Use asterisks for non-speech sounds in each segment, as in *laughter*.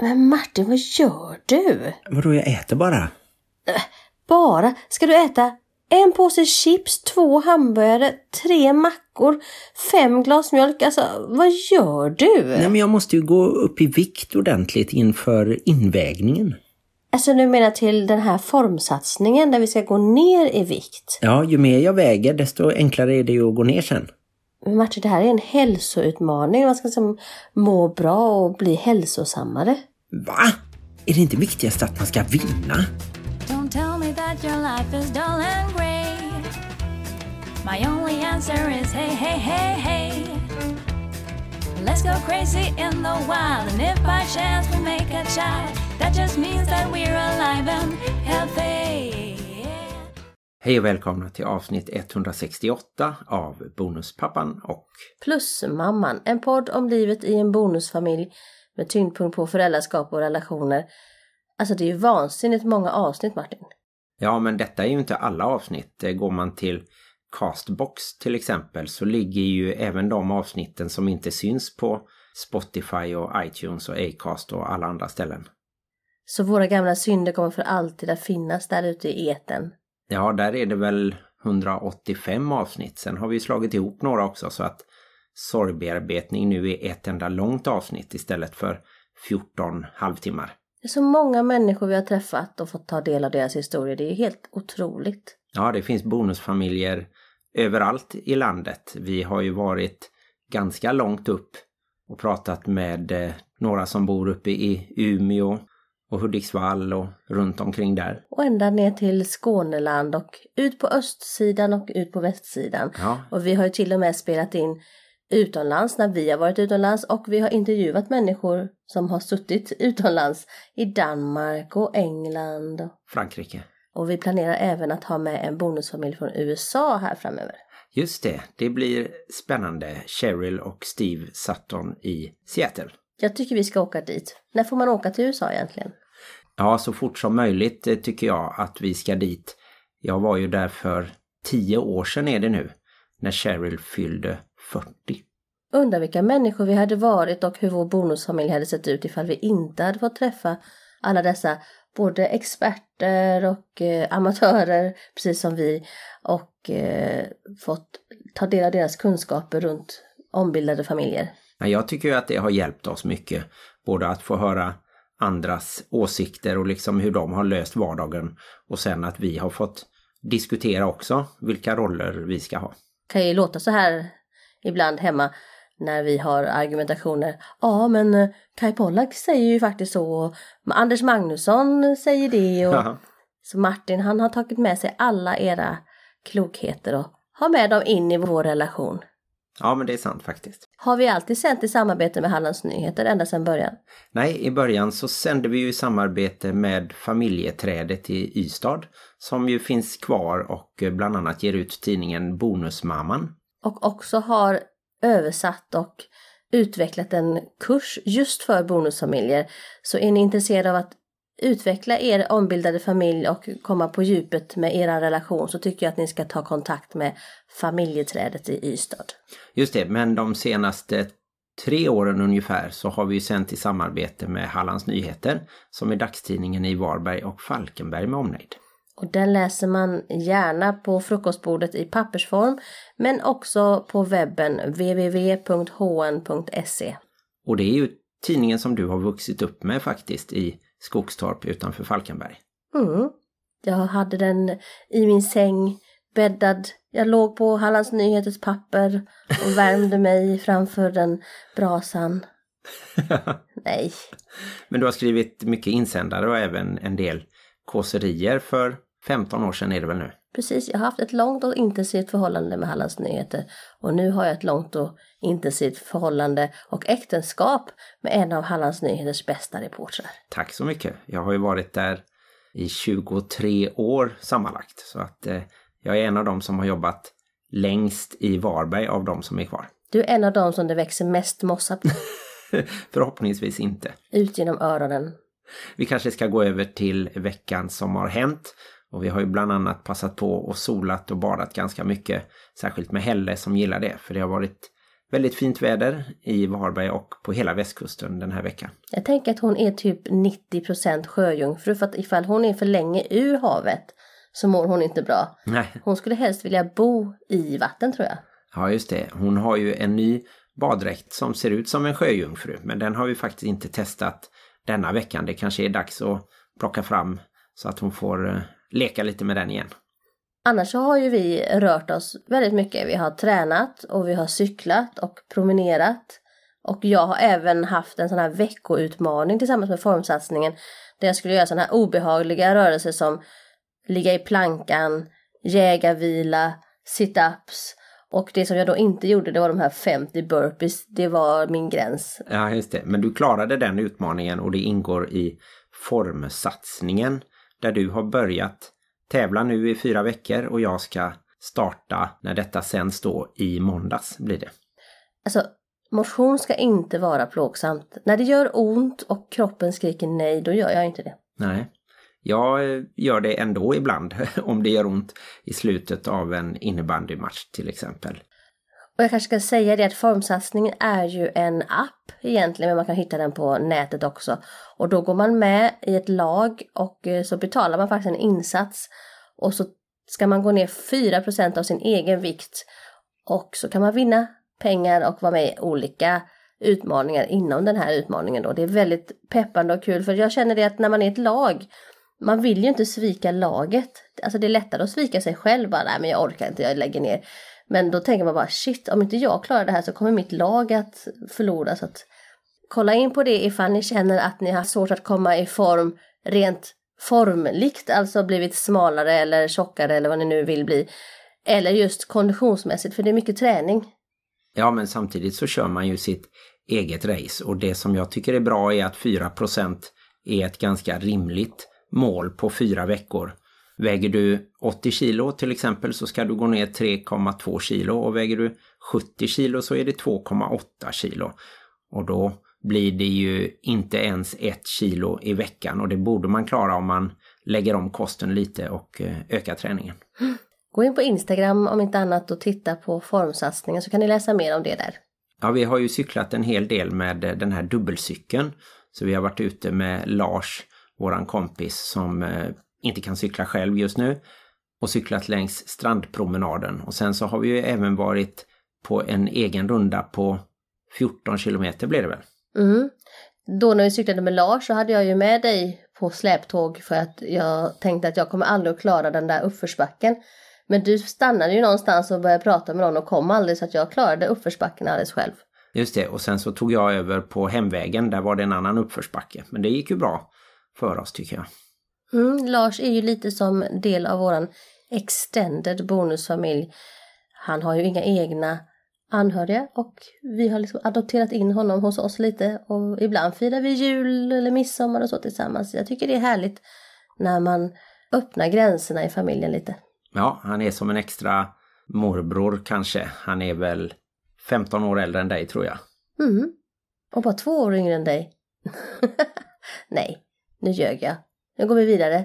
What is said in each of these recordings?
Men Martin, vad gör du? Vadå, jag äter bara? Bara? Ska du äta en påse chips, två hamburgare, tre mackor, fem glas mjölk? Alltså, vad gör du? Nej, men jag måste ju gå upp i vikt ordentligt inför invägningen. Alltså du menar till den här formsatsningen där vi ska gå ner i vikt? Ja, ju mer jag väger desto enklare är det ju att gå ner sen. Men Martin, det här är en hälsoutmaning. Man ska liksom må bra och bli hälsosammare. Va? Är det inte viktigast att man ska vinna? Don't tell me that your life is dull and grey. My only answer is hey, hey, hey, hey. Let's go crazy in the wild, and if by chance we make a child, that just means that we're alive and healthy. Hej och välkomna till avsnitt 168 av Bonuspappan och Plusmamman, en podd om livet i en bonusfamilj med tyngdpunkt på föräldraskap och relationer. Alltså det är ju vansinnigt många avsnitt Martin. Ja, men detta är ju inte alla avsnitt. Eh, Går man till Castbox till exempel så ligger ju även de avsnitten som inte syns på Spotify och iTunes och Acast och alla andra ställen. Så våra gamla synder kommer för alltid att finnas där ute i eten. Ja, där är det väl 185 avsnitt. Sen har vi slagit ihop några också så att sorgbearbetning nu är ett enda långt avsnitt istället för 14 halvtimmar. Det är så många människor vi har träffat och fått ta del av deras historier. Det är helt otroligt. Ja, det finns bonusfamiljer överallt i landet. Vi har ju varit ganska långt upp och pratat med eh, några som bor uppe i Umeå och Hudiksvall och runt omkring där. Och ända ner till Skåneland och ut på östsidan och ut på västsidan. Ja, Och vi har ju till och med spelat in utomlands när vi har varit utomlands och vi har intervjuat människor som har suttit *laughs* utomlands i Danmark och England. Frankrike. Och vi planerar även att ha med en bonusfamilj från USA här framöver. Just det, det blir spännande. Cheryl och Steve Sutton i Seattle. Jag tycker vi ska åka dit. När får man åka till USA egentligen? Ja, så fort som möjligt eh, tycker jag att vi ska dit. Jag var ju där för tio år sedan är det nu, när Cheryl fyllde 40. Undrar vilka människor vi hade varit och hur vår bonusfamilj hade sett ut ifall vi inte hade fått träffa alla dessa både experter och eh, amatörer, *laughs* precis som vi, och eh, fått ta del av deras kunskaper runt ombildade familjer. Jag tycker ju att det har hjälpt oss mycket. Både att få höra andras åsikter och liksom hur de har löst vardagen. Och sen att vi har fått diskutera också vilka roller vi ska ha. kan ju låta så här ibland hemma när vi har argumentationer. Ja, men eh, Kai Pollak säger ju faktiskt så. och Anders Magnusson säger det. Och... *laughs* Så Martin han har tagit med sig alla era klokheter och har med dem in i vår relation. Ja, men det är sant faktiskt. Har vi alltid sänt i samarbete med Hallands Nyheter ända sedan början? Nej, i början så sände vi ju i samarbete med familjeträdet i Ystad som ju finns kvar och eh, bland annat ger ut tidningen Bonusmamman. Och också har översatt och utvecklat en kurs just för bonusfamiljer. Så är ni intresserade av att utveckla er ombildade familj och komma på djupet med er relation så tycker jag att ni ska ta kontakt med familjeträdet i Ystad. Just det, men de senaste tre åren ungefär så har vi ju sänt i samarbete med Hallands Nyheter som är dagstidningen i Varberg och Falkenberg med omnejd. Och den läser man gärna på frukostbordet i pappersform men också på webben www.hn.se. Och det är ju tidningen som du har vuxit upp med faktiskt i Skogstorp utanför Falkenberg. Mm. Jag hade den i min säng bäddad. Jag låg på Hallands Nyheters papper och värmde mig framför den brasan. *laughs* Nej, Men du har skrivit mycket insändare och även en del kåserier för 15 år sedan är det väl nu? precis. Jag har haft ett långt och intensivt förhållande med Hallands Nyheter och nu har jag ett långt och intensivt förhållande och äktenskap med en av Hallands Nyheters bästa reportrar. Tack så mycket. Jag har ju varit där i 23 år sammanlagt. Så att eh, jag är en av dem som har jobbat längst i Varberg av de som är kvar. *laughs* Du är en av dem som det växer mest mossa på, *laughs* Förhoppningsvis inte. ut genom öronen. Vi kanske ska gå över till veckan som har hänt. Och vi har ju bland annat passat på och solat och badat ganska mycket. Särskilt med Helle som gillar det. För det har varit väldigt fint väder i Varberg och på hela västkusten den här veckan. Jag tänker att hon är typ 90% sjöjungfru för att ifall hon är för länge ur havet så mår hon inte bra. Nej, Hon skulle helst vilja bo i vatten tror jag. ja just det. Hon har ju en ny baddräkt som ser ut som en sjöjungfru. Men den har vi faktiskt inte testat denna veckan. Det kanske är dags att plocka fram så att hon får eh, leka lite med den igen. Annars så har ju vi rört oss väldigt mycket. Vi har tränat och vi har cyklat och promenerat. Och jag har även haft en sån här veckoutmaning tillsammans med formsatsningen. Där jag skulle göra såna här obehagliga rörelser som ligga i plankan, jägarvila, sit-ups. Och det som jag då inte gjorde det var de här 50 burpees. Det var min gräns. Ja, just det. Men du klarade den utmaningen och det ingår i formsatsningen där du har börjat tävla nu i fyra veckor och jag ska starta när detta sänds då i måndags blir det. Alltså, motion ska inte vara plågsamt. När det gör ont och kroppen skriker nej, då gör jag inte det. Nej. Jag eh, gör det ändå ibland *laughs* om det gör ont i slutet av en innebandymatch till exempel. Och jag kanske ska säga det att formsatsningen är ju en app egentligen, men man kan hitta den på nätet också. Och då går man med i ett lag och eh, så betalar man faktiskt en insats. Och så ska man gå ner 4% av sin egen vikt. Och så kan man vinna pengar och vara med i olika utmaningar inom den här utmaningen då. Det är väldigt peppande och kul för jag känner det att när man är ett lag man vill ju inte svika laget. Alltså det är lättare att svika sig själv bara, nej men jag orkar inte, jag lägger ner. Men då tänker man bara shit, om inte jag klarar det här så kommer mitt lag att förlora. Så att kolla in på det ifall ni känner att ni har svårt att komma i form rent formligt, alltså blivit smalare eller tjockare eller vad ni nu vill bli. Eller just konditionsmässigt, för det är mycket träning. Ja, men samtidigt så kör man ju sitt eget race och det som jag tycker är bra är att 4% är ett ganska rimligt mål på fyra veckor. Väger du 80 kilo till exempel så ska du gå ner 3,2 kilo och väger du 70 kilo så är det 2,8 kilo. Och då blir det ju inte ens ett kilo i veckan och det borde man klara om man lägger om kosten lite och eh, ökar träningen. *gasps* Gå in på Instagram om inte annat och titta på formsatsningen så kan ni läsa mer om det där. Ja, vi har ju cyklat en hel del med eh, den här dubbelcykeln. Så vi har varit ute med Lars, våran kompis som eh, inte kan cykla själv just nu. Och cyklat längs strandpromenaden. Och sen så har vi ju även varit på en egen runda på 14 kilometer blev det väl? Mm. Då när vi cyklade med Lars så hade jag ju med dig på släptåg för att jag tänkte att jag kommer aldrig att klara den där uppförsbacken. Men du stannade ju någonstans och började prata med någon och kom aldrig så att jag klarade uppförsbacken alldeles själv. Just det, och sen så tog jag över på hemvägen, där var det en annan uppförsbacke. Men det gick ju bra för oss tycker jag. Mm, Lars är ju lite som del av våran extended bonusfamilj. Han har ju inga egna anhöriga och vi har liksom adopterat in honom hos oss lite och ibland firar vi jul eller midsommar och så tillsammans. Jag tycker det är härligt när man öppnar gränserna i familjen lite. Ja, han är som en extra morbror kanske. Han är väl 15 år äldre än dig tror jag. Mm. Och bara två år yngre än dig. *laughs* Nej, nu ljög jag. Nu går vi vidare.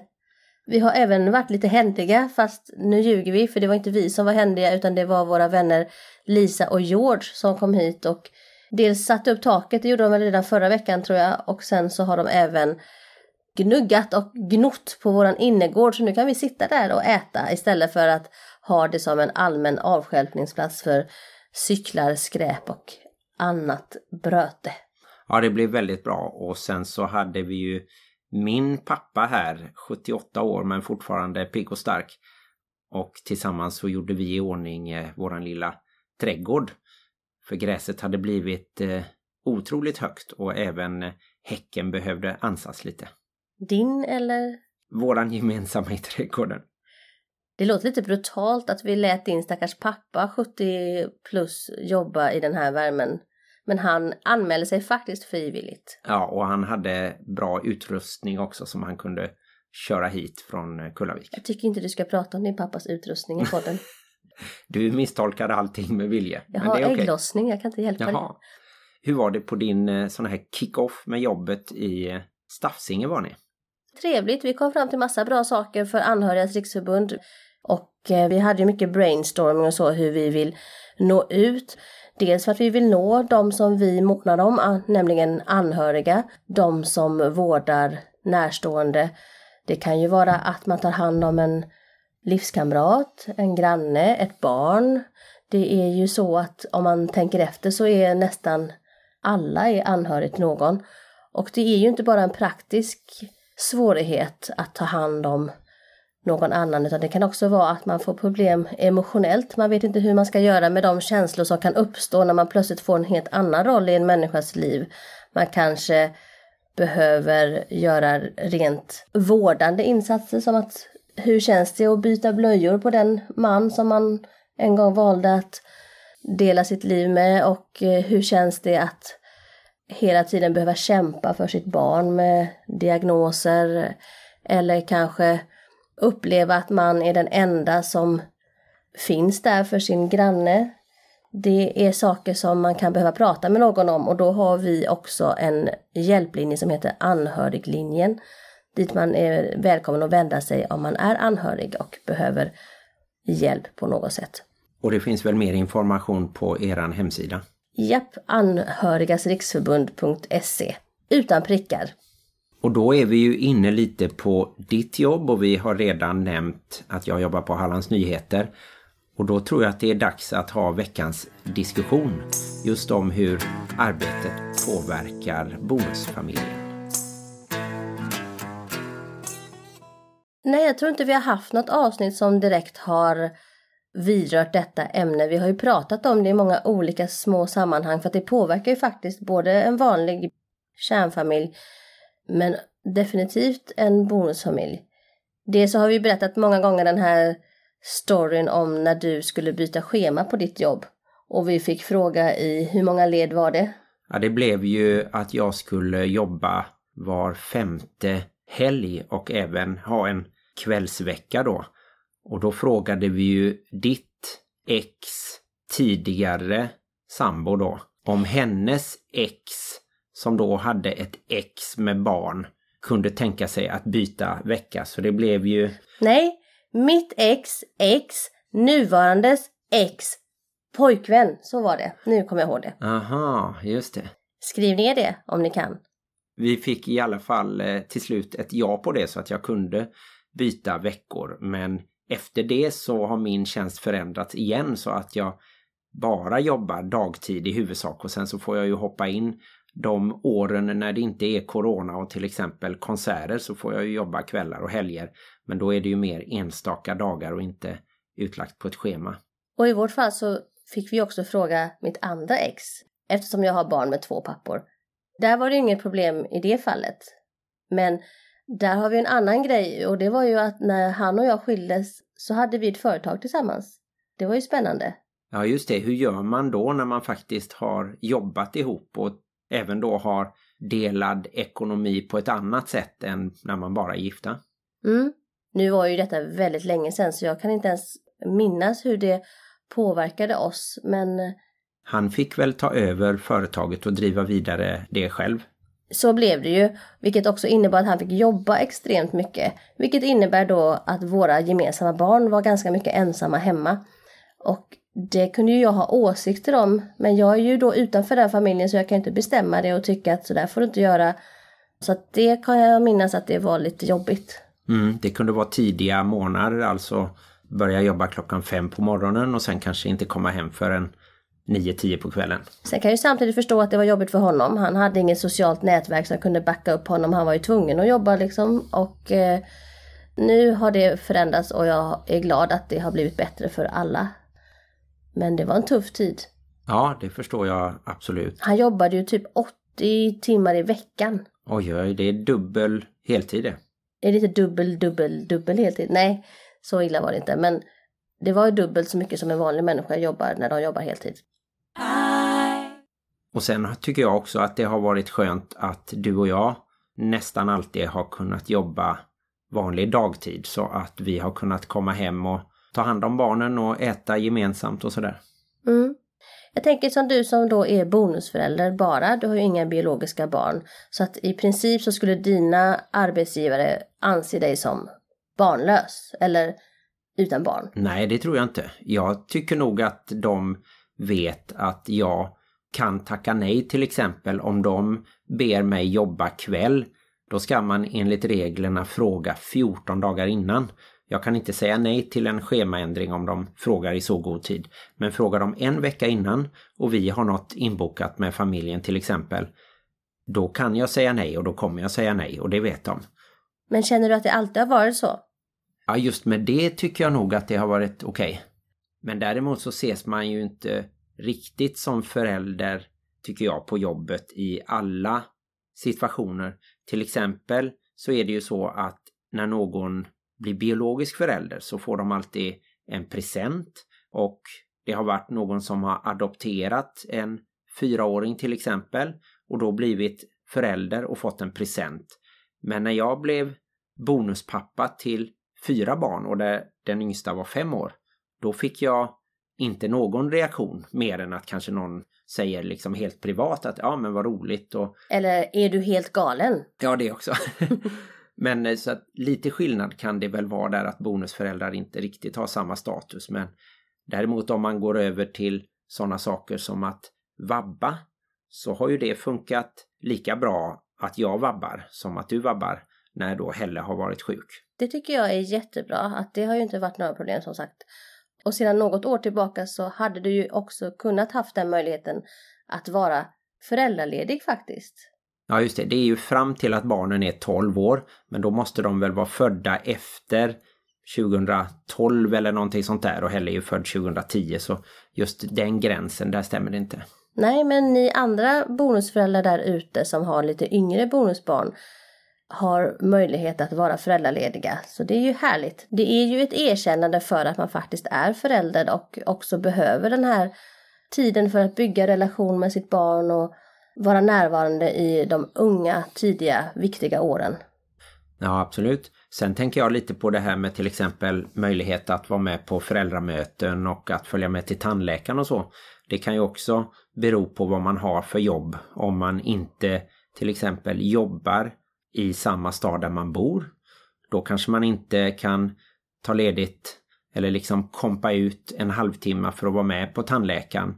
Vi har även varit lite händiga, fast nu ljuger vi för det var inte vi som var händiga utan det var våra vänner Lisa och George som kom hit och dels satte upp taket, det gjorde de väl redan förra veckan tror jag, och sen så har de även gnuggat och gnott på våran innergård så nu kan vi sitta där och äta istället för att ha det som en allmän avstjälpningsplats för cyklar, skräp och annat bröte. Ja, det blev väldigt bra och sen så hade vi ju min pappa här, 78 år men fortfarande pigg och stark. Och tillsammans så gjorde vi i ordning eh, våran lilla trädgård. För gräset hade blivit eh, otroligt högt och även eh, häcken behövde ansas lite. Din eller? Våran gemensamma i trädgården. Det låter lite brutalt att vi lät din stackars pappa 70 plus jobba i den här värmen. Men han anmälde sig faktiskt frivilligt. Ja, och han hade bra utrustning också som han kunde köra hit från eh, Kullavik. Jag tycker inte du ska prata om din pappas utrustning i *laughs* podden. Du misstolkade allting med vilje. Jag har okej. ägglossning, jag kan inte hjälpa Jaha. Hur var det på din eh, sån här kick-off med jobbet i eh, Staffsinge var ni? Trevligt, vi kom fram till massa bra saker för Anhörigas riksförbund. Och eh, vi hade ju mycket brainstorming och så hur vi vill nå ut. Dels för att vi vill nå de som vi månar om, nämligen anhöriga, de som vårdar närstående. Det kan ju vara att man tar hand om en livskamrat, en granne, ett barn. Det är ju så att om man tänker efter så är nästan alla är anhörig till någon. Och det är ju inte bara en praktisk svårighet att ta hand om någon annan utan det kan också vara att man får problem emotionellt. Man vet inte hur man ska göra med de känslor som kan uppstå när man plötsligt får en helt annan roll i en människas liv. Man kanske behöver göra rent vårdande insatser som att hur känns det att byta blöjor på den man som man en gång valde att dela sitt liv med och eh, hur känns det att hela tiden behöva kämpa för sitt barn med diagnoser eller kanske uppleva att man är den enda som finns där för sin granne. Det är saker som man kan behöva prata med någon om och då har vi också en hjälplinje som heter Anhöriglinjen dit man är välkommen att vända sig om man är anhörig och behöver hjälp på något sätt. Och det finns väl mer information på er hemsida? Japp, anhörigasriksförbund.se. Utan prickar. Och då är vi ju inne lite på ditt jobb och vi har redan nämnt att jag jobbar på Hallands Nyheter. Och då tror jag att det är dags att ha veckans diskussion just om hur arbetet påverkar bonusfamiljen. Nej, jag tror inte vi har haft något avsnitt som direkt har vidrört detta ämne. Vi har ju pratat om det i många olika små sammanhang för att det påverkar ju faktiskt både en vanlig kärnfamilj men definitivt en bonusfamilj. Dels så har vi berättat många gånger den här storyn om när du skulle byta schema på ditt jobb. Och vi fick fråga i hur många led var det? Ja, det blev ju att jag skulle jobba var femte helg och även ha en kvällsvecka då. Och då frågade vi ju ditt ex tidigare sambo då om hennes ex som då hade ett ex med barn kunde tänka sig att byta vecka. Så det blev ju... Nej, mitt ex, ex, nuvarandes ex, pojkvän. Så var det. Nu kommer jag ihåg det. Aha, just det. Skriv ner det om ni kan. Vi fick i alla fall eh, till slut ett ja på det så att jag kunde byta veckor. Men efter det så har min tjänst förändrats igen så att jag bara jobbar dagtid i huvudsak och sen så får jag ju hoppa in de åren när det inte är corona och till exempel konserter så får jag ju jobba kvällar och helger. Men då är det ju mer enstaka dagar och inte utlagt på ett schema. Och i vårt fall så fick vi också fråga mitt andra ex eftersom jag har barn med två pappor. Där var det inget problem i det fallet. Men där har vi en annan grej och det var ju att när han och jag skildes så hade vi ett företag tillsammans. Det var ju spännande. Ja just det, hur gör man då när man faktiskt har jobbat ihop och även då har delad ekonomi på ett annat sätt än när man bara är gifta? Mm. Nu var ju detta väldigt länge sedan så jag kan inte ens minnas hur det påverkade oss men... Han fick väl ta över företaget och driva vidare det själv? Så blev det ju, vilket också innebar att han fick jobba extremt mycket. Vilket innebär då att våra gemensamma barn var ganska mycket ensamma hemma. Och det kunde ju jag ha åsikter om, men jag är ju då utanför den familjen så jag kan inte bestämma det och tycka att sådär får du inte göra. Så att det kan jag minnas att det var lite jobbigt. Mm, det kunde vara tidiga månader, alltså börja jobba klockan fem på morgonen och sen kanske inte komma hem förrän 9-10 på kvällen. Sen kan jag ju samtidigt förstå att det var jobbigt för honom. Han hade inget socialt nätverk som kunde backa upp honom. Han var ju tvungen att jobba liksom. Och eh, nu har det förändrats och jag är glad att det har blivit bättre för alla. Men det var en tuff tid. Ja, det förstår jag absolut. Han jobbade ju typ 80 timmar i veckan. Oj, oj, det är dubbel heltid det. Är det inte dubbel, dubbel, dubbel heltid? Nej, så illa var det inte. Men det var ju dubbelt så mycket som en vanlig människa jobbar när de jobbar heltid. Och sen tycker jag också att det har varit skönt att du och jag nästan alltid har kunnat jobba vanlig dagtid så att vi har kunnat komma hem och ta hand om barnen och äta gemensamt och sådär. Mm. Jag tänker som du som då är bonusförälder bara, du har ju inga biologiska barn. Så att i princip så skulle dina arbetsgivare anse dig som barnlös eller utan barn? Nej, det tror jag inte. Jag tycker nog att de vet att jag kan tacka nej till exempel om de ber mig jobba kväll. Då ska man enligt reglerna fråga 14 dagar innan. Jag kan inte säga nej till en schemaändring om de frågar i så god tid. Men frågar de en vecka innan och vi har något inbokat med familjen till exempel. Då kan jag säga nej och då kommer jag säga nej och det vet de. Men känner du att det alltid har varit så? Ja, just med det tycker jag nog att det har varit okej. Okay. Men däremot så ses man ju inte riktigt som förälder, tycker jag, på jobbet i alla situationer. Till exempel så är det ju så att när någon blir biologisk förälder så får de alltid en present och det har varit någon som har adopterat en fyraåring till exempel och då blivit förälder och fått en present. Men när jag blev bonuspappa till fyra barn och där den yngsta var fem år, då fick jag inte någon reaktion mer än att kanske någon säger liksom helt privat att ja men vad roligt och... Eller är du helt galen? Ja det också. *laughs* men eh, så att lite skillnad kan det väl vara där att bonusföräldrar inte riktigt har samma status men däremot om man går över till sådana saker som att vabba så har ju det funkat lika bra att jag vabbar som att du vabbar när då Helle har varit sjuk. Det tycker jag är jättebra, att det har ju inte varit några problem som sagt. Och sedan något år tillbaka så hade du ju också kunnat haft den möjligheten att vara föräldraledig faktiskt. Ja just det, det är ju fram till att barnen är 12 år. Men då måste de väl vara födda efter 2012 eller någonting sånt där och Helle är ju född 2010 så just den gränsen, där stämmer det inte. Nej, men ni andra bonusföräldrar där ute som har lite yngre bonusbarn har möjlighet att vara föräldralediga. Så det är ju härligt. Det är ju ett erkännande för att man faktiskt är förälder och också behöver den här tiden för att bygga relation med sitt barn och vara närvarande i de unga, tidiga, viktiga åren. Ja, absolut. Sen tänker jag lite på det här med till exempel möjlighet att vara med på föräldramöten och att följa med till tandläkaren och så. Det kan ju också bero på vad man har för jobb. Om man inte till exempel jobbar i samma stad där man bor. Då kanske man inte kan ta ledigt eller liksom kompa ut en halvtimme för att vara med på tandläkaren.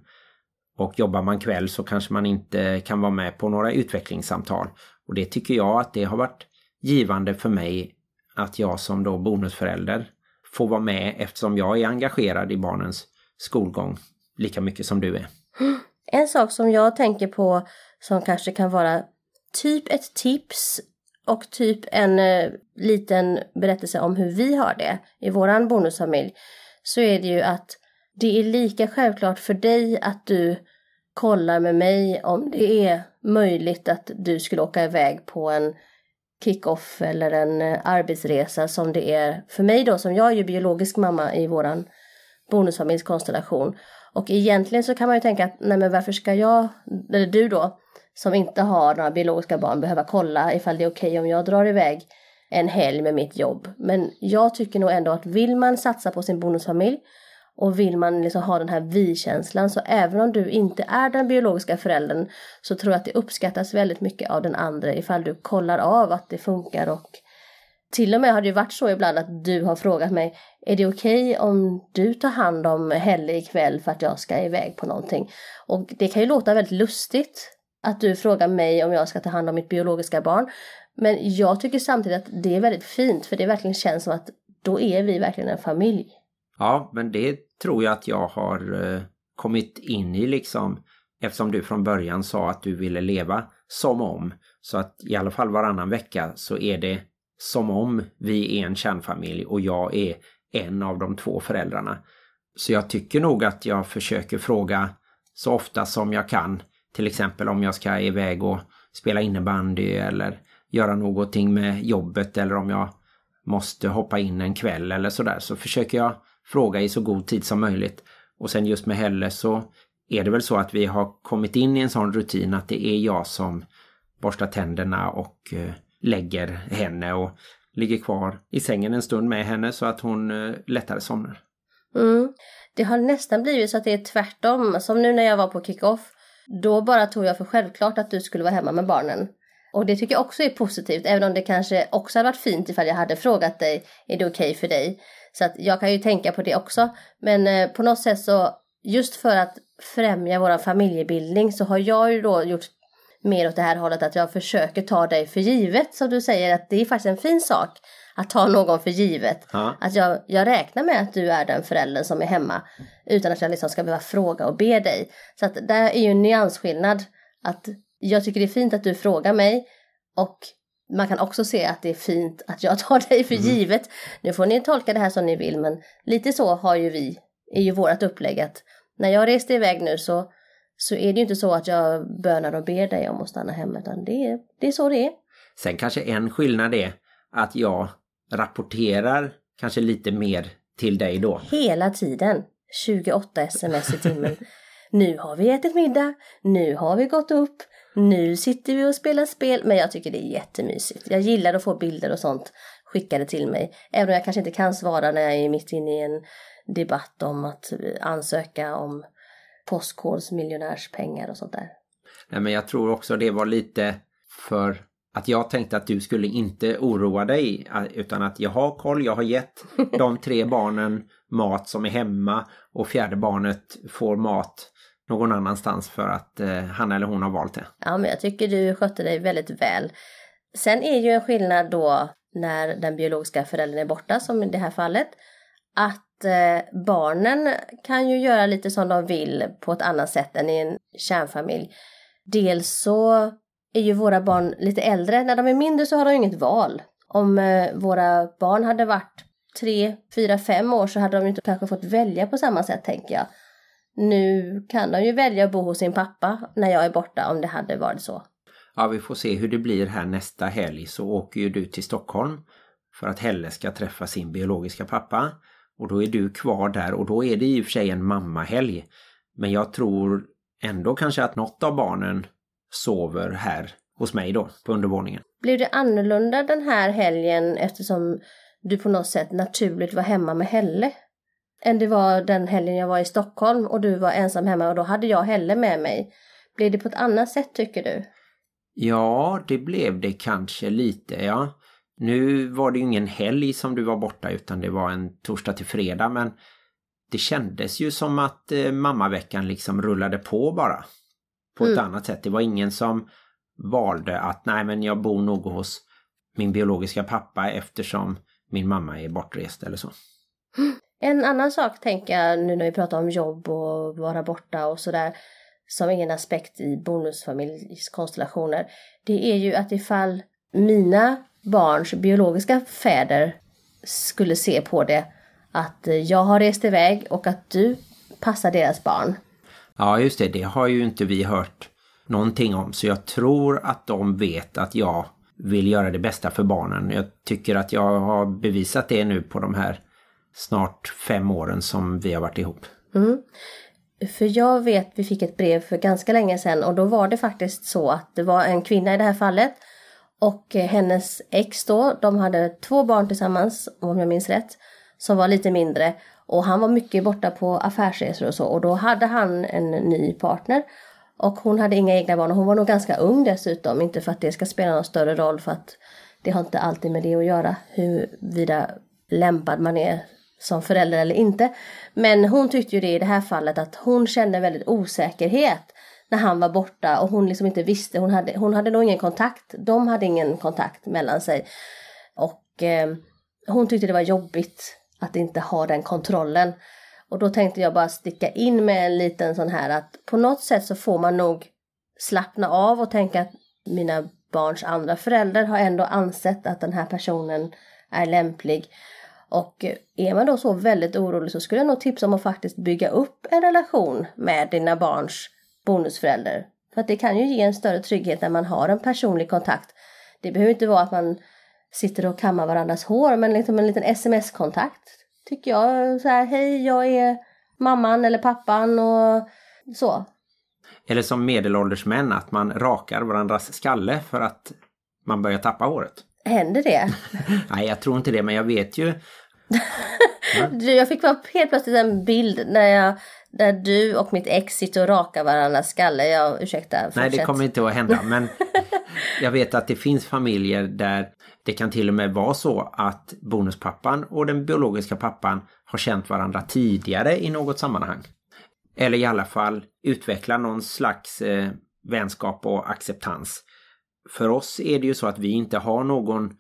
Och jobbar man kväll så kanske man inte kan vara med på några utvecklingssamtal. Och det tycker jag att det har varit givande för mig att jag som då bonusförälder får vara med eftersom jag är engagerad i barnens skolgång lika mycket som du är. En sak som jag tänker på som kanske kan vara typ ett tips och typ en eh, liten berättelse om hur vi har det i våran bonusfamilj så är det ju att det är lika självklart för dig att du kollar med mig om det är möjligt att du skulle åka iväg på en kick-off eller en eh, arbetsresa som det är för mig då som jag är ju biologisk mamma i våran bonusfamiljskonstellation. Och egentligen så kan man ju tänka att nej men varför ska jag, eller du då, som inte har några biologiska barn behöva kolla ifall det är okej okay om jag drar iväg en helg med mitt jobb. Men jag tycker nog ändå att vill man satsa på sin bonusfamilj och vill man liksom ha den här vi-känslan så även om du inte är den biologiska föräldern så tror jag att det uppskattas väldigt mycket av den andra ifall du kollar av att det funkar och till och med har det ju varit så ibland att du har frågat mig är det okej okay om du tar hand om Helle ikväll för att jag ska iväg på någonting? Och det kan ju låta väldigt lustigt att du frågar mig om jag ska ta hand om mitt biologiska barn. Men jag tycker samtidigt att det är väldigt fint för det verkligen känns som att då är vi verkligen en familj. Ja, men det tror jag att jag har eh, kommit in i liksom eftersom du från början sa att du ville leva som om. Så att i alla fall varannan vecka så är det som om vi är en kärnfamilj och jag är en av de två föräldrarna. Så jag tycker nog att jag försöker fråga så ofta som jag kan till exempel om jag ska iväg och spela innebandy eller göra någonting med jobbet eller om jag måste hoppa in en kväll eller sådär så försöker jag fråga i så god tid som möjligt. Och sen just med Helle så är det väl så att vi har kommit in i en sån rutin att det är jag som borstar tänderna och eh, lägger henne och ligger kvar i sängen en stund med henne så att hon eh, lättare somnar. Mm. Det har nästan blivit så att det är tvärtom. Som nu när jag var på kick-off då bara tog jag för självklart att du skulle vara hemma med barnen. Och det tycker jag också är positivt, även om det kanske också hade varit fint ifall jag hade frågat dig, är det okej okay för dig? Så att jag kan ju tänka på det också. Men eh, på något sätt så, just för att främja vår familjebildning så har jag ju då gjort mer åt det här hållet att jag försöker ta dig för givet som du säger att det är faktiskt en fin sak att ta någon för givet. Ja. Att jag, jag räknar med att du är den föräldern som är hemma utan att jag liksom ska behöva fråga och be dig. Så att det är ju en nyansskillnad att jag tycker det är fint att du frågar mig och man kan också se att det är fint att jag tar dig för Mm. givet. Nu får ni tolka det här som ni vill men lite så har ju vi, är ju vårt upplägg att när jag reste iväg nu så, så är det ju inte så att jag bönar och ber dig om att stanna hemma utan det är, det är så det är. Sen kanske en skillnad är att jag rapporterar kanske lite mer till dig då. Hela tiden. 28 sms i timmen. nu har vi ätit middag, nu har vi gått upp, nu sitter vi och spelar spel. Men jag tycker det är jättemysigt. Jag gillar att få bilder och sånt skickade till mig. Även om jag kanske inte kan svara när jag är mitt inne i en debatt om att ansöka om postkodsmiljonärspengar och sånt där. Nej, men jag tror också det var lite för att jag tänkte att du skulle inte oroa dig utan att jag har koll, jag har gett *laughs* de tre barnen mat som är hemma och fjärde barnet får mat någon annanstans för att eh, han eller hon har valt det. Ja, men jag tycker du skötte dig väldigt väl. Sen är ju en skillnad då när den biologiska föräldern är borta, som i det här fallet, att eh, barnen kan ju göra lite som de vill på ett annat sätt än i en kärnfamilj. Dels så är ju våra barn lite äldre. När de är mindre så har de inget val. Om eh, våra barn hade varit tre, fyra, fem år så hade de inte kanske fått välja på samma sätt tänker jag. Nu kan de ju välja att bo hos sin pappa när jag är borta om det hade varit så. Ja, vi får se hur det blir här nästa helg så åker ju du till Stockholm för att Helle ska träffa sin biologiska pappa. Och då är du kvar där och då är det i och för sig en mammahelg. Men jag tror ändå kanske att något av barnen sover här hos mig då på undervåningen. Blev det annorlunda den här helgen eftersom du på något sätt naturligt var hemma med Helle? Än det var den helgen jag var i Stockholm och du var ensam hemma och då hade jag Helle med mig. Blev det på ett annat sätt tycker du? Ja, det blev det kanske lite, ja. Nu var det ju ingen helg som du var borta utan det var en torsdag till fredag men det kändes ju som att eh, mammaveckan liksom rullade på bara. På ett Mm. annat sätt. Det var ingen som valde att nej men jag bor nog hos min biologiska pappa eftersom min mamma är bortrest eller så. *gasps* *sniffs* En annan sak tänker jag nu när vi pratar om jobb och vara borta och sådär som är en aspekt i bonusfamiljskonstellationer. Det är ju att ifall mina barns biologiska fäder skulle se på det att jag har rest iväg och att du passar deras barn. Ja just det, det har ju inte vi hört någonting om så jag tror att de vet att jag vill göra det bästa för barnen. Jag tycker att jag har bevisat det nu på de här snart fem åren som vi har varit ihop. Mm. För jag vet, vi fick ett brev för ganska länge sedan och då var det faktiskt så att det var en kvinna i det här fallet och hennes ex då, de hade två barn tillsammans om jag minns rätt, som var lite mindre och han var mycket borta på affärsresor och så och då hade han en ny partner och hon hade inga egna barn och hon var nog ganska ung dessutom, inte för att det ska spela någon större roll för att det har inte alltid med det att göra huruvida lämpad man är som förälder eller inte. Men hon tyckte ju det i det här fallet att hon kände väldigt osäkerhet när han var borta och hon liksom inte visste, hon hade, hon hade nog ingen kontakt, de hade ingen kontakt mellan sig. Och eh, hon tyckte det var jobbigt att inte ha den kontrollen. Och då tänkte jag bara sticka in med en liten sån här att på något sätt så får man nog slappna av och tänka att mina barns andra föräldrar har ändå ansett att den här personen är lämplig. Och är man då så väldigt orolig så skulle jag nog tipsa om att faktiskt bygga upp en relation med dina barns bonusförälder. För att det kan ju ge en större trygghet när man har en personlig kontakt. Det behöver inte vara att man sitter och kammar varandras hår men liksom en liten sms-kontakt. Tycker jag så här, hej jag är mamman eller pappan och så. Eller som medelålders män att man rakar varandras skalle för att man börjar tappa håret. Händer det? *laughs* Nej, jag tror inte det, men jag vet ju. *laughs* Du, jag fick bara helt plötsligt en bild när jag, där du och mitt ex sitter och rakar varandras skalle. Jag, ursäkta, fortsätt. Nej, det kommer inte att hända, men *laughs* Jag vet att det finns familjer där det kan till och med vara så att bonuspappan och den biologiska pappan har känt varandra tidigare i något sammanhang. Eller i alla fall utveckla någon slags eh, vänskap och acceptans. För oss är det ju så att vi inte har någon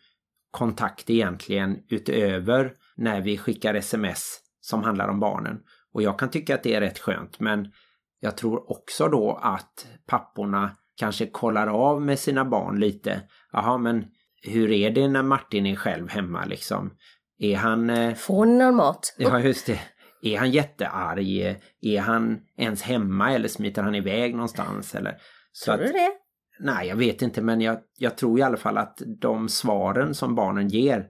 kontakt egentligen utöver när vi skickar sms som handlar om barnen. Och jag kan tycka att det är rätt skönt men jag tror också då att papporna kanske kollar av med sina barn lite. Jaha men hur är det när Martin är själv hemma liksom? Är han... Eh... Får någon mat? Ja just det. Är han jättearg? Är han ens hemma eller smiter han iväg någonstans? Eller? Så tror du det? Nej, jag vet inte men jag, jag tror i alla fall att de svaren som barnen ger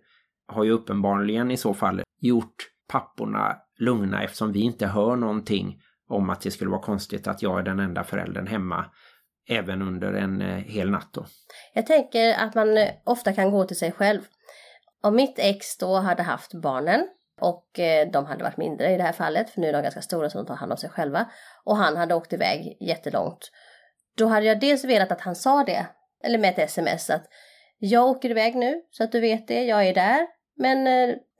har ju uppenbarligen i så fall gjort papporna lugna eftersom vi inte hör någonting om att det skulle vara konstigt att jag är den enda föräldern hemma även under en eh, hel natt då. Jag tänker att man eh, ofta kan gå till sig själv. Om mitt ex då hade haft barnen och eh, de hade varit mindre i det här fallet för nu är de ganska stora så de tar hand om sig själva och han hade åkt iväg jättelångt. Då hade jag dels velat att han sa det, eller med ett sms att jag åker iväg nu så att du vet det, jag är där men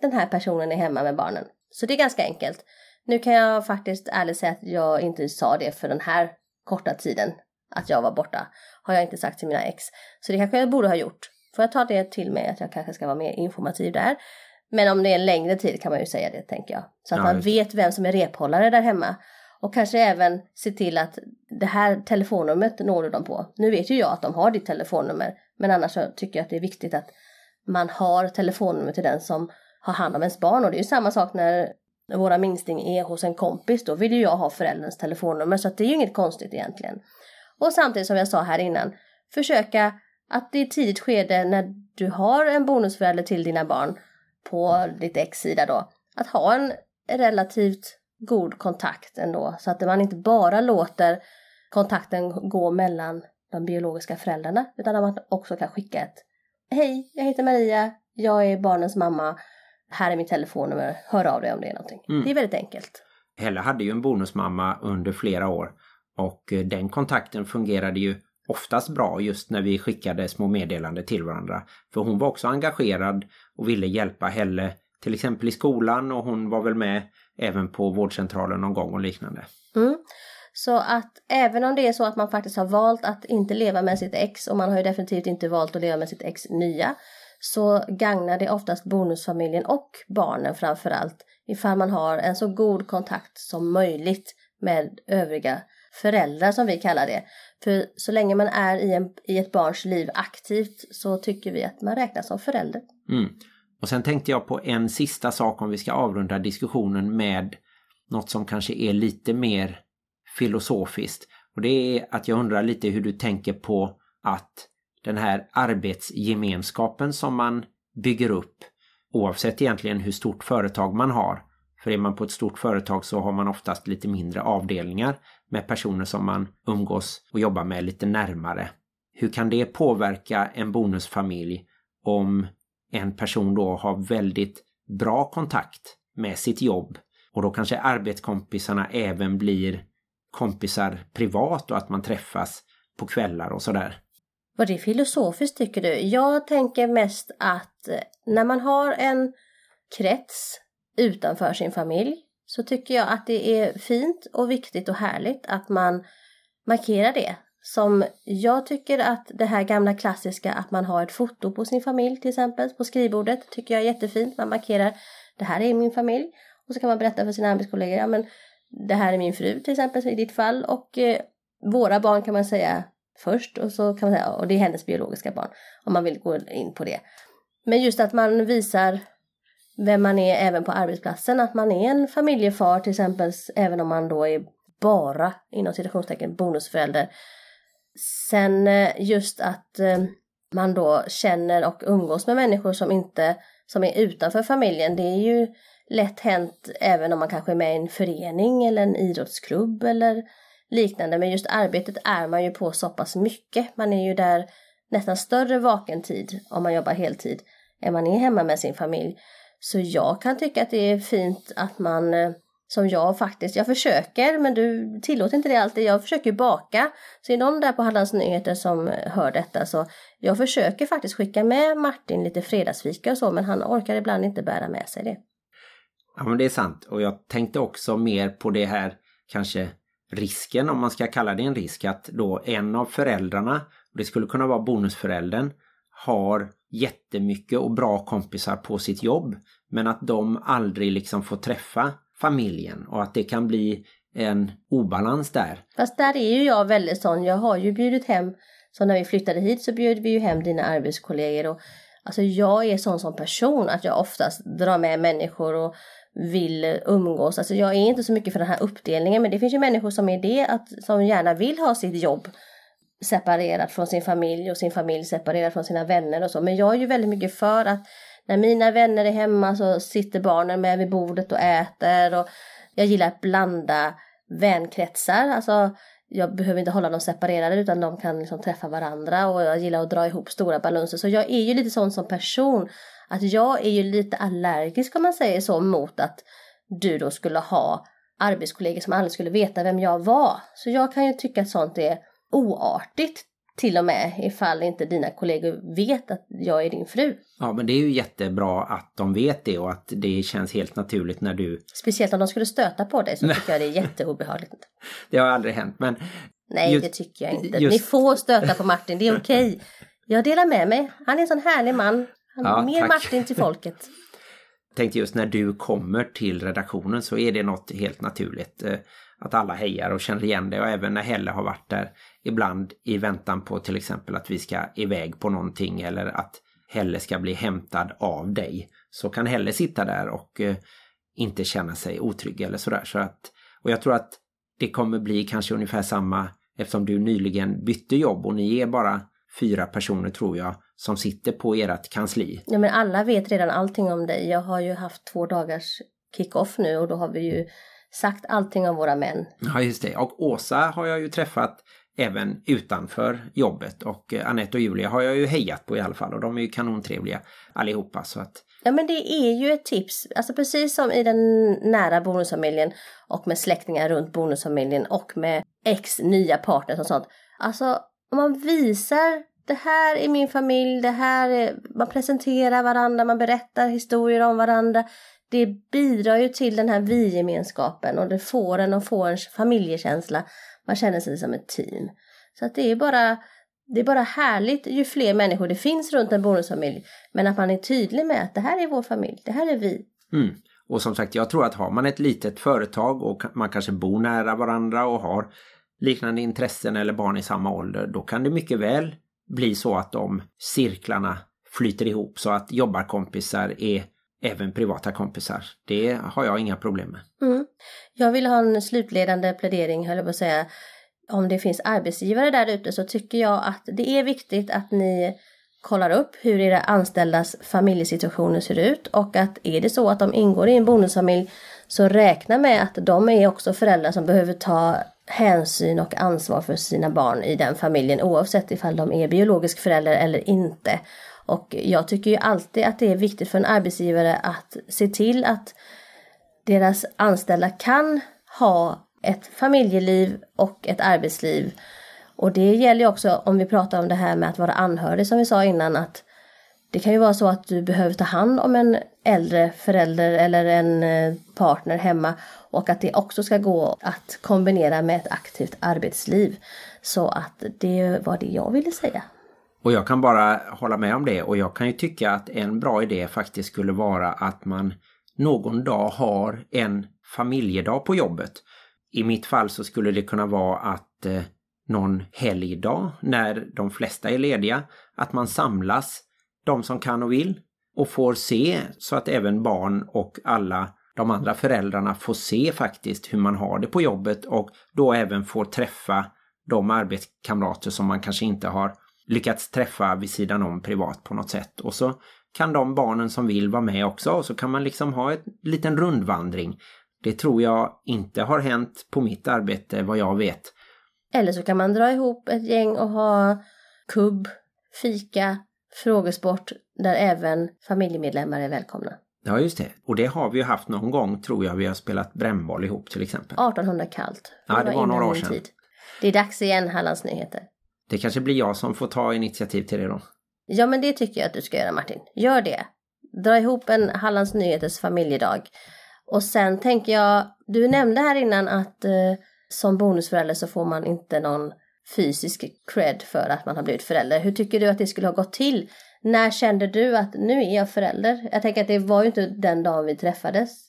den här personen är hemma med barnen. Så det är ganska enkelt. Nu kan jag faktiskt ärligt säga att jag inte sa det för den här korta tiden att jag var borta. Har jag inte sagt till mina ex. Så det kanske jag borde ha gjort. Får jag ta det till mig att jag kanske ska vara mer informativ där. Men om det är en längre tid kan man ju säga det tänker jag. Så att ja, man vet vem som är rephållare där hemma. Och kanske även se till att det här telefonnumret når du dem på. Nu vet ju jag att de har ditt telefonnummer. Men annars så tycker jag att det är viktigt att man har telefonnummer till den som har hand om ens barn. Och det är ju samma sak när våra minsting är hos en kompis. Då vill ju jag ha förälderns telefonnummer. Så att det är ju inget konstigt egentligen. Och samtidigt som jag sa här innan, försöka att i ett tidigt skede när du har en bonusförälder till dina barn på ditt ex sida då, att ha en relativt god kontakt ändå så att man inte bara låter kontakten gå mellan de biologiska föräldrarna utan att man också kan skicka ett Hej, jag heter Maria, jag är barnens mamma, här är mitt telefonnummer, hör av dig om det är någonting. Mm. Det är väldigt enkelt. Helle hade ju en bonusmamma under flera år och eh, den kontakten fungerade ju oftast bra just när vi skickade små meddelanden till varandra. För hon var också engagerad och ville hjälpa Helle till exempel i skolan och hon var väl med även på vårdcentralen någon gång och liknande. Mm. Så att även om det är så att man faktiskt har valt att inte leva med sitt ex och man har ju definitivt inte valt att leva med sitt ex nya så gagnar det oftast bonusfamiljen och barnen framförallt ifall man har en så god kontakt som möjligt med övriga föräldrar som vi kallar det. För så länge man är i, en, i ett barns liv aktivt så tycker vi att man räknas som förälder. Mm. Och sen tänkte jag på en sista sak om vi ska avrunda diskussionen med något som kanske är lite mer filosofiskt. Och det är att jag undrar lite hur du tänker på att den här arbetsgemenskapen som man bygger upp oavsett egentligen hur stort företag man har. För är man på ett stort företag så har man oftast lite mindre avdelningar med personer som man umgås och jobbar med lite närmare. Hur kan det påverka en bonusfamilj om en person då har väldigt bra kontakt med sitt jobb och då kanske arbetskompisarna även blir kompisar privat och att man träffas på kvällar och sådär. Var det filosofiskt tycker du? Jag tänker mest att eh, när man har en krets utanför sin familj så tycker jag att det är fint och viktigt och härligt att man markerar det. Som jag tycker att det här gamla klassiska att man har ett foto på sin familj till exempel på skrivbordet tycker jag är jättefint. Man markerar det här är min familj och så kan man berätta för sina arbetskollegor ja men det här är min fru till exempel i ditt fall och eh, våra barn kan man säga först och så kan man säga och det är hennes biologiska barn om man vill gå in på det. Men just att man visar vem man är även på arbetsplatsen. Att man är en familjefar till exempel, även om man då är bara inom citationstecken bonusförälder. Sen eh, just att eh, man då känner och umgås med människor som inte som är utanför familjen. Det är ju lätt hänt även om man kanske är med i en förening eller en idrottsklubb eller liknande. Men just arbetet är man ju på så pass mycket. Man är ju där nästan större vaken tid om man jobbar heltid än man är hemma med sin familj. Så jag kan tycka att det är fint att man eh, som jag faktiskt, jag försöker men du tillåter inte det alltid, jag försöker baka. Så är någon där på Hallands Nyheter som hör detta så jag försöker faktiskt skicka med Martin lite fredagsfika och så men han orkar ibland inte bära med sig det. Ja men det är sant och jag tänkte också mer på det här kanske risken om man ska kalla det en risk att då en av föräldrarna, det skulle kunna vara bonusföräldern, har jättemycket och bra kompisar på sitt jobb men att de aldrig liksom får träffa familjen och att det kan bli en obalans där. Fast där är ju jag väldigt sån, jag har ju bjudit hem, så när vi flyttade hit så bjöd vi ju hem dina arbetskollegor och alltså jag är sån som person att jag oftast drar med människor och vill umgås. Alltså jag är inte så mycket för den här uppdelningen men det finns ju människor som är det, att, som gärna vill ha sitt jobb separerat från sin familj och sin familj separerat från sina vänner och så. Men jag är ju väldigt mycket för att när mina vänner är hemma så sitter barnen med vid bordet och äter och jag gillar att blanda vänkretsar. Alltså jag behöver inte hålla dem separerade utan de kan liksom träffa varandra och jag gillar att dra ihop stora balanser. Så jag är ju lite sån som person att jag är ju lite allergisk om man säger så mot att du då skulle ha arbetskollegor som aldrig skulle veta vem jag var. Så jag kan ju tycka att sånt är oartigt till och med ifall inte dina kollegor vet att jag är din fru. Ja men det är ju jättebra att de vet det och att det känns helt naturligt när du... Speciellt om de skulle stöta på dig så tycker jag det är jätteobehagligt. *laughs* det har aldrig hänt men... Nej just, det tycker jag inte. Just... Ni får stöta på Martin, det är okej. Okay. *laughs* Jag delar med mig. Han är en sån härlig man. Ja, Mer tack. Martin till folket. *laughs* Tänkte just när du kommer till redaktionen så är det något helt naturligt. Att alla hejar och känner igen det och även när Helle har varit där ibland i väntan på till exempel att vi ska iväg på någonting eller att Helle ska bli hämtad av dig så kan Helle sitta där och eh, inte känna sig otrygg eller sådär. Så att, och jag tror att det kommer bli kanske ungefär samma eftersom du nyligen bytte jobb och ni är bara fyra personer tror jag som sitter på ert kansli. Ja men alla vet redan allting om dig. Jag har ju haft två dagars kick-off nu och då har vi ju sagt allting om våra män. Ja just det och Åsa har jag ju träffat även utanför jobbet och eh, Anette och Julia har jag ju hejat på i alla fall och de är ju kanontrevliga allihopa så att Ja men det är ju ett tips, alltså precis som i den nära bonusfamiljen och med släktingar runt bonusfamiljen och med ex nya partners och sånt. Alltså om man visar det här är min familj, det här är, man presenterar varandra, man berättar historier om varandra. Det bidrar ju till den här vi-gemenskapen och det får en att få en familjekänsla. Man känner sig som ett team. Så att det är bara det är bara härligt ju fler människor det finns runt en bonusfamilj. Men att man är tydlig med att det här är vår familj, det här är vi. Mm. Och som sagt, jag tror att har man ett litet företag och man kanske bor nära varandra och har liknande intressen eller barn i samma ålder, då kan det mycket väl bli så att de cirklarna flyter ihop så att jobbarkompisar är även privata kompisar. Det har jag inga problem med. Mm. Jag vill ha en slutledande plädering, höll jag på att säga. Om det finns arbetsgivare där ute så tycker jag att det är viktigt att ni kollar upp hur era anställdas familjesituationer ser ut och att är det så att de ingår i en bonusfamilj så räkna med att de är också föräldrar som behöver ta hänsyn och ansvar för sina barn i den familjen oavsett ifall de är biologisk förälder eller inte. Och jag tycker ju alltid att det är viktigt för en arbetsgivare att se till att deras anställda kan ha ett familjeliv och ett arbetsliv. Och det gäller ju också om vi pratar om det här med att vara anhörig som vi sa innan att det kan ju vara så att du behöver ta hand om en äldre förälder eller en eh, partner hemma och att det också ska gå att kombinera med ett aktivt arbetsliv. Så att det var det jag ville säga. Och jag kan bara hålla med om det och jag kan ju tycka att en bra idé faktiskt skulle vara att man någon dag har en familjedag på jobbet. I mitt fall så skulle det kunna vara att eh, någon helgdag när de flesta är lediga, att man samlas, de som kan och vill, och får se så att även barn och alla de andra föräldrarna får se faktiskt hur man har det på jobbet och då även får träffa de arbetskamrater som man kanske inte har lyckats träffa vid sidan om privat på något sätt. Och så kan de barnen som vill vara med också och så kan man liksom ha en liten rundvandring. Det tror jag inte har hänt på mitt arbete vad jag vet. Eller så kan man dra ihop ett gäng och ha kubb, fika, frågesport där även familjemedlemmar är välkomna. Ja, just det. Och det har vi ju haft någon gång, tror jag, vi har spelat brännboll ihop till exempel. 1800 kallt. Ja, det var innan några år sedan. tid. Det är dags igen, Hallands Nyheter. Det kanske blir jag som får ta initiativ till det då. Ja, men det tycker jag att du ska göra Martin. Gör det. Dra ihop en Hallands Nyheters familjedag. Och sen tänker jag, du nämnde här innan att eh, som bonusförälder så får man inte någon fysisk cred för att man har blivit förälder. Hur tycker du att det skulle ha gått till? När kände du att nu är jag förälder? Jag tänker att det var ju inte den dagen vi träffades.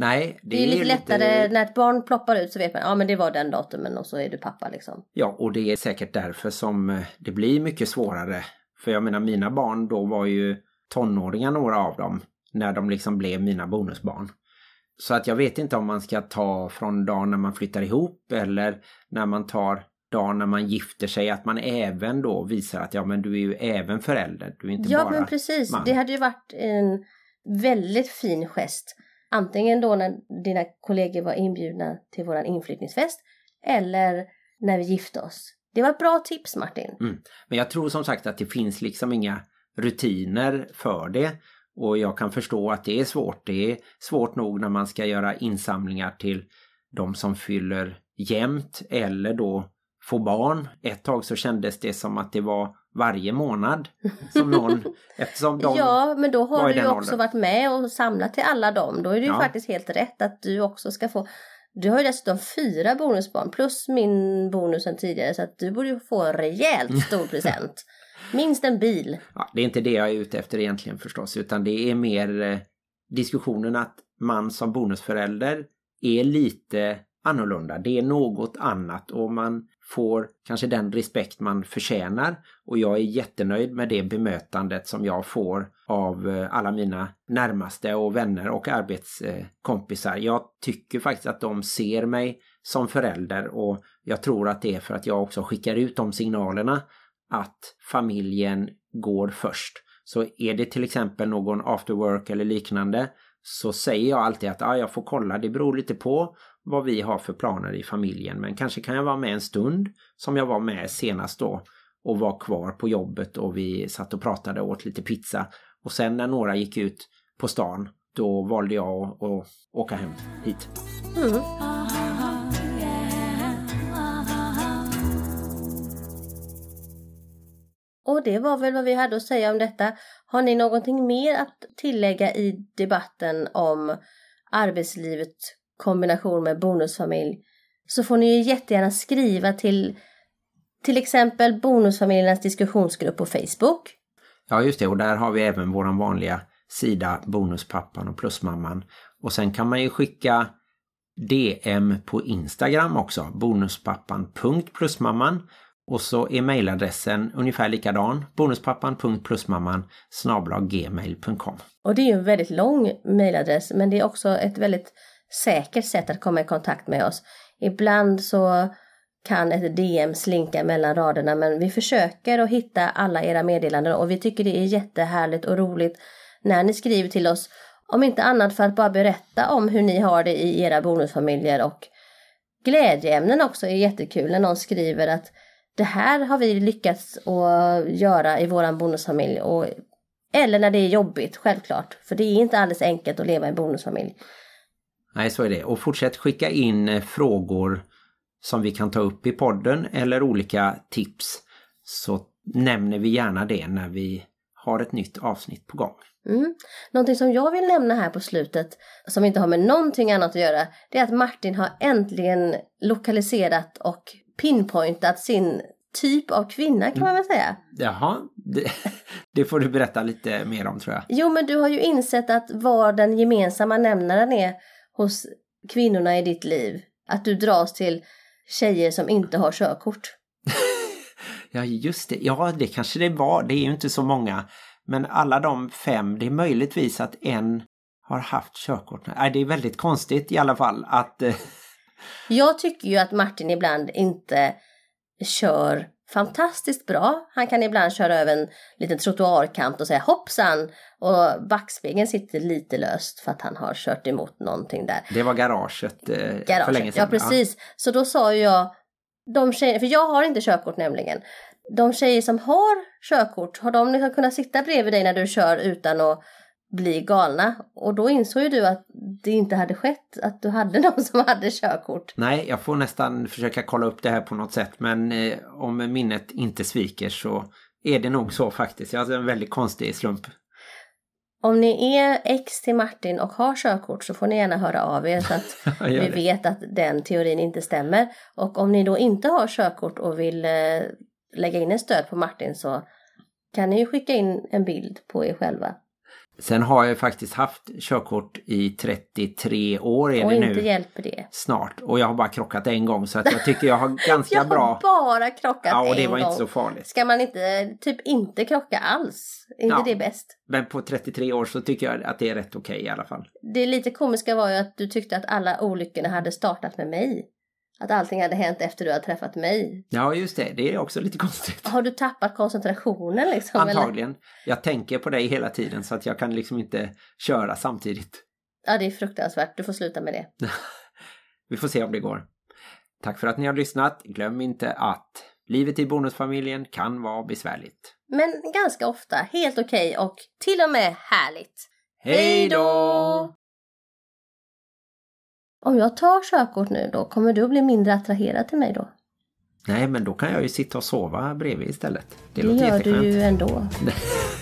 Nej, det, Det är lite lättare när ett barn ploppar ut så vet man, ja men det var den datumen och så är du pappa liksom. Ja, och det är säkert därför som eh, det blir mycket svårare. För jag menar, mina barn då var ju tonåringar några av dem, när de liksom blev mina bonusbarn. Så att jag vet inte om man ska ta från dagen när man flyttar ihop eller när man tar dagen när man gifter sig, att man även då visar att ja men du är ju även förälder, du är inte Ja bara men precis, man. det hade ju varit en väldigt fin gest. Antingen då när dina kollegor var inbjudna till våran inflyttningsfest eller när vi gifte oss. Det var ett bra tips Martin. Mm. Men jag tror som sagt att det finns liksom inga rutiner för det. Och jag kan förstå att det är svårt. Det är svårt nog när man ska göra insamlingar till de som fyller jämnt eller då få barn. Ett tag så kändes det som att det var varje månad som någon, *laughs* eftersom de... ja, men då har du ju också åldern. varit med och samlat till alla dem. Då är det ju Ja. faktiskt helt rätt att du också ska få du har ju dessutom fyra bonusbarn plus min bonus sen tidigare så att du borde ju få en rejält stor *laughs* present. Minst en bil. Ja, det är inte det jag är ute efter egentligen förstås, utan det är mer eh, diskussionen att man som bonusförälder är lite annorlunda. Det är något annat och man får kanske den respekt man förtjänar och jag är jättenöjd med det bemötandet som jag får av eh, alla mina närmaste och vänner och arbetskompisar. Jag tycker faktiskt att de ser mig som förälder och jag tror att det är för att jag också skickar ut de signalerna att familjen går först. Så är det till exempel någon after work eller liknande så säger jag alltid att ah, jag får kolla, det beror lite på vad vi har för planer i familjen. Men kanske kan jag vara med en stund som jag var med senast då och var kvar på jobbet och vi satt och pratade och åt lite pizza. Och sen när några gick ut på stan då valde jag att, att åka hem hit. Mm. Och det var väl vad vi hade att säga om detta. Har ni någonting mer att tillägga i debatten om arbetslivet kombination med bonusfamilj så får ni ju jättegärna skriva till till exempel Bonusfamiljernas diskussionsgrupp på Facebook. Ja just det och där har vi även våran vanliga sida Bonuspappan och Plusmamman. Och sen kan man ju skicka DM på Instagram också, bonuspappan.plusmamman. Och så är mejladressen ungefär likadan, bonuspappan.plusmamman gmail.com. Och det är ju en väldigt lång mejladress men det är också ett väldigt säkert sätt att komma i kontakt med oss. Ibland så kan ett DM slinka mellan raderna men vi försöker att hitta alla era meddelanden och vi tycker det är jättehärligt och roligt när ni skriver till oss. Om inte annat för att bara berätta om hur ni har det i era bonusfamiljer och glädjeämnen också är jättekul när någon skriver att det här har vi lyckats att göra i våran bonusfamilj och eller när det är jobbigt, självklart. För det är inte alldeles enkelt att leva i en bonusfamilj. Nej, så är det. Och fortsätt skicka in eh, frågor som vi kan ta upp i podden eller olika tips. Så nämner vi gärna det när vi har ett nytt avsnitt på gång. Mm. Någonting som jag vill nämna här på slutet, som inte har med någonting annat att göra, det är att Martin har äntligen lokaliserat och pinpointat sin typ av kvinna kan man väl säga. Jaha, det, *laughs* det får du berätta lite mer om tror jag. Jo, men du har ju insett att vad den gemensamma nämnaren är hos kvinnorna i ditt liv. Att du dras till tjejer som inte har körkort. *laughs* Ja, just det. Ja, det kanske det var. Det är ju inte så många. Men alla de fem, det är möjligtvis att en har haft körkort. Nej, det är väldigt konstigt i alla fall att... eh, *laughs* Jag tycker ju att Martin ibland inte kör fantastiskt bra. Han kan ibland köra över en liten trottoarkant och säga hoppsan och backspegeln sitter lite löst för att han har kört emot någonting där. Det var garaget, eh, för Garaget. länge sedan. Ja, precis. Så då sa jag, de tjejer, för jag har inte körkort nämligen. De tjejer som har körkort, har de liksom kunnat sitta bredvid dig när du kör utan att bli galna. Och då insåg ju du att det inte hade skett, att du hade *laughs* någon som hade körkort. Nej, jag får nästan försöka kolla upp det här på något sätt. Men eh, om minnet inte sviker så är det nog så faktiskt. Jag hade en väldigt konstig slump. Om ni är ex till Martin och har körkort så får ni gärna höra av er så att *laughs* vi vet att den teorin inte stämmer. Och om ni då inte har körkort och vill eh, lägga in en stöd på Martin så kan ni ju skicka in en bild på er själva. Sen har jag faktiskt haft körkort i 33 år är Och det inte nu hjälper det. snart. Och jag har bara krockat en gång så att jag tycker jag har *laughs* ganska Jag har bra. bara krockat Ja, och det en var gång. inte så farligt. Ska man inte, typ inte krocka alls? Är inte Ja. det bäst? Men på 33 år så tycker jag att det är rätt okej i alla fall. Det lite komiska var ju att du tyckte att alla olyckorna hade startat med mig. Att allting hade hänt efter du hade träffat mig. Ja, just det. Det är också lite konstigt. Har du tappat koncentrationen liksom? eller? Antagligen. Jag tänker på dig hela tiden så att jag kan liksom inte köra samtidigt. Ja, det är fruktansvärt. Du får sluta med det. *laughs* Vi får se om det går. Tack för att ni har lyssnat. Glöm inte att livet i bonusfamiljen kan vara besvärligt. Men ganska ofta helt okej och till och med härligt. Hej då! Om jag tar körkort nu då, kommer du att bli mindre attraherad till mig då? Nej, men då kan jag ju sitta och sova bredvid istället. Det, Det gör du ju ändå. *laughs*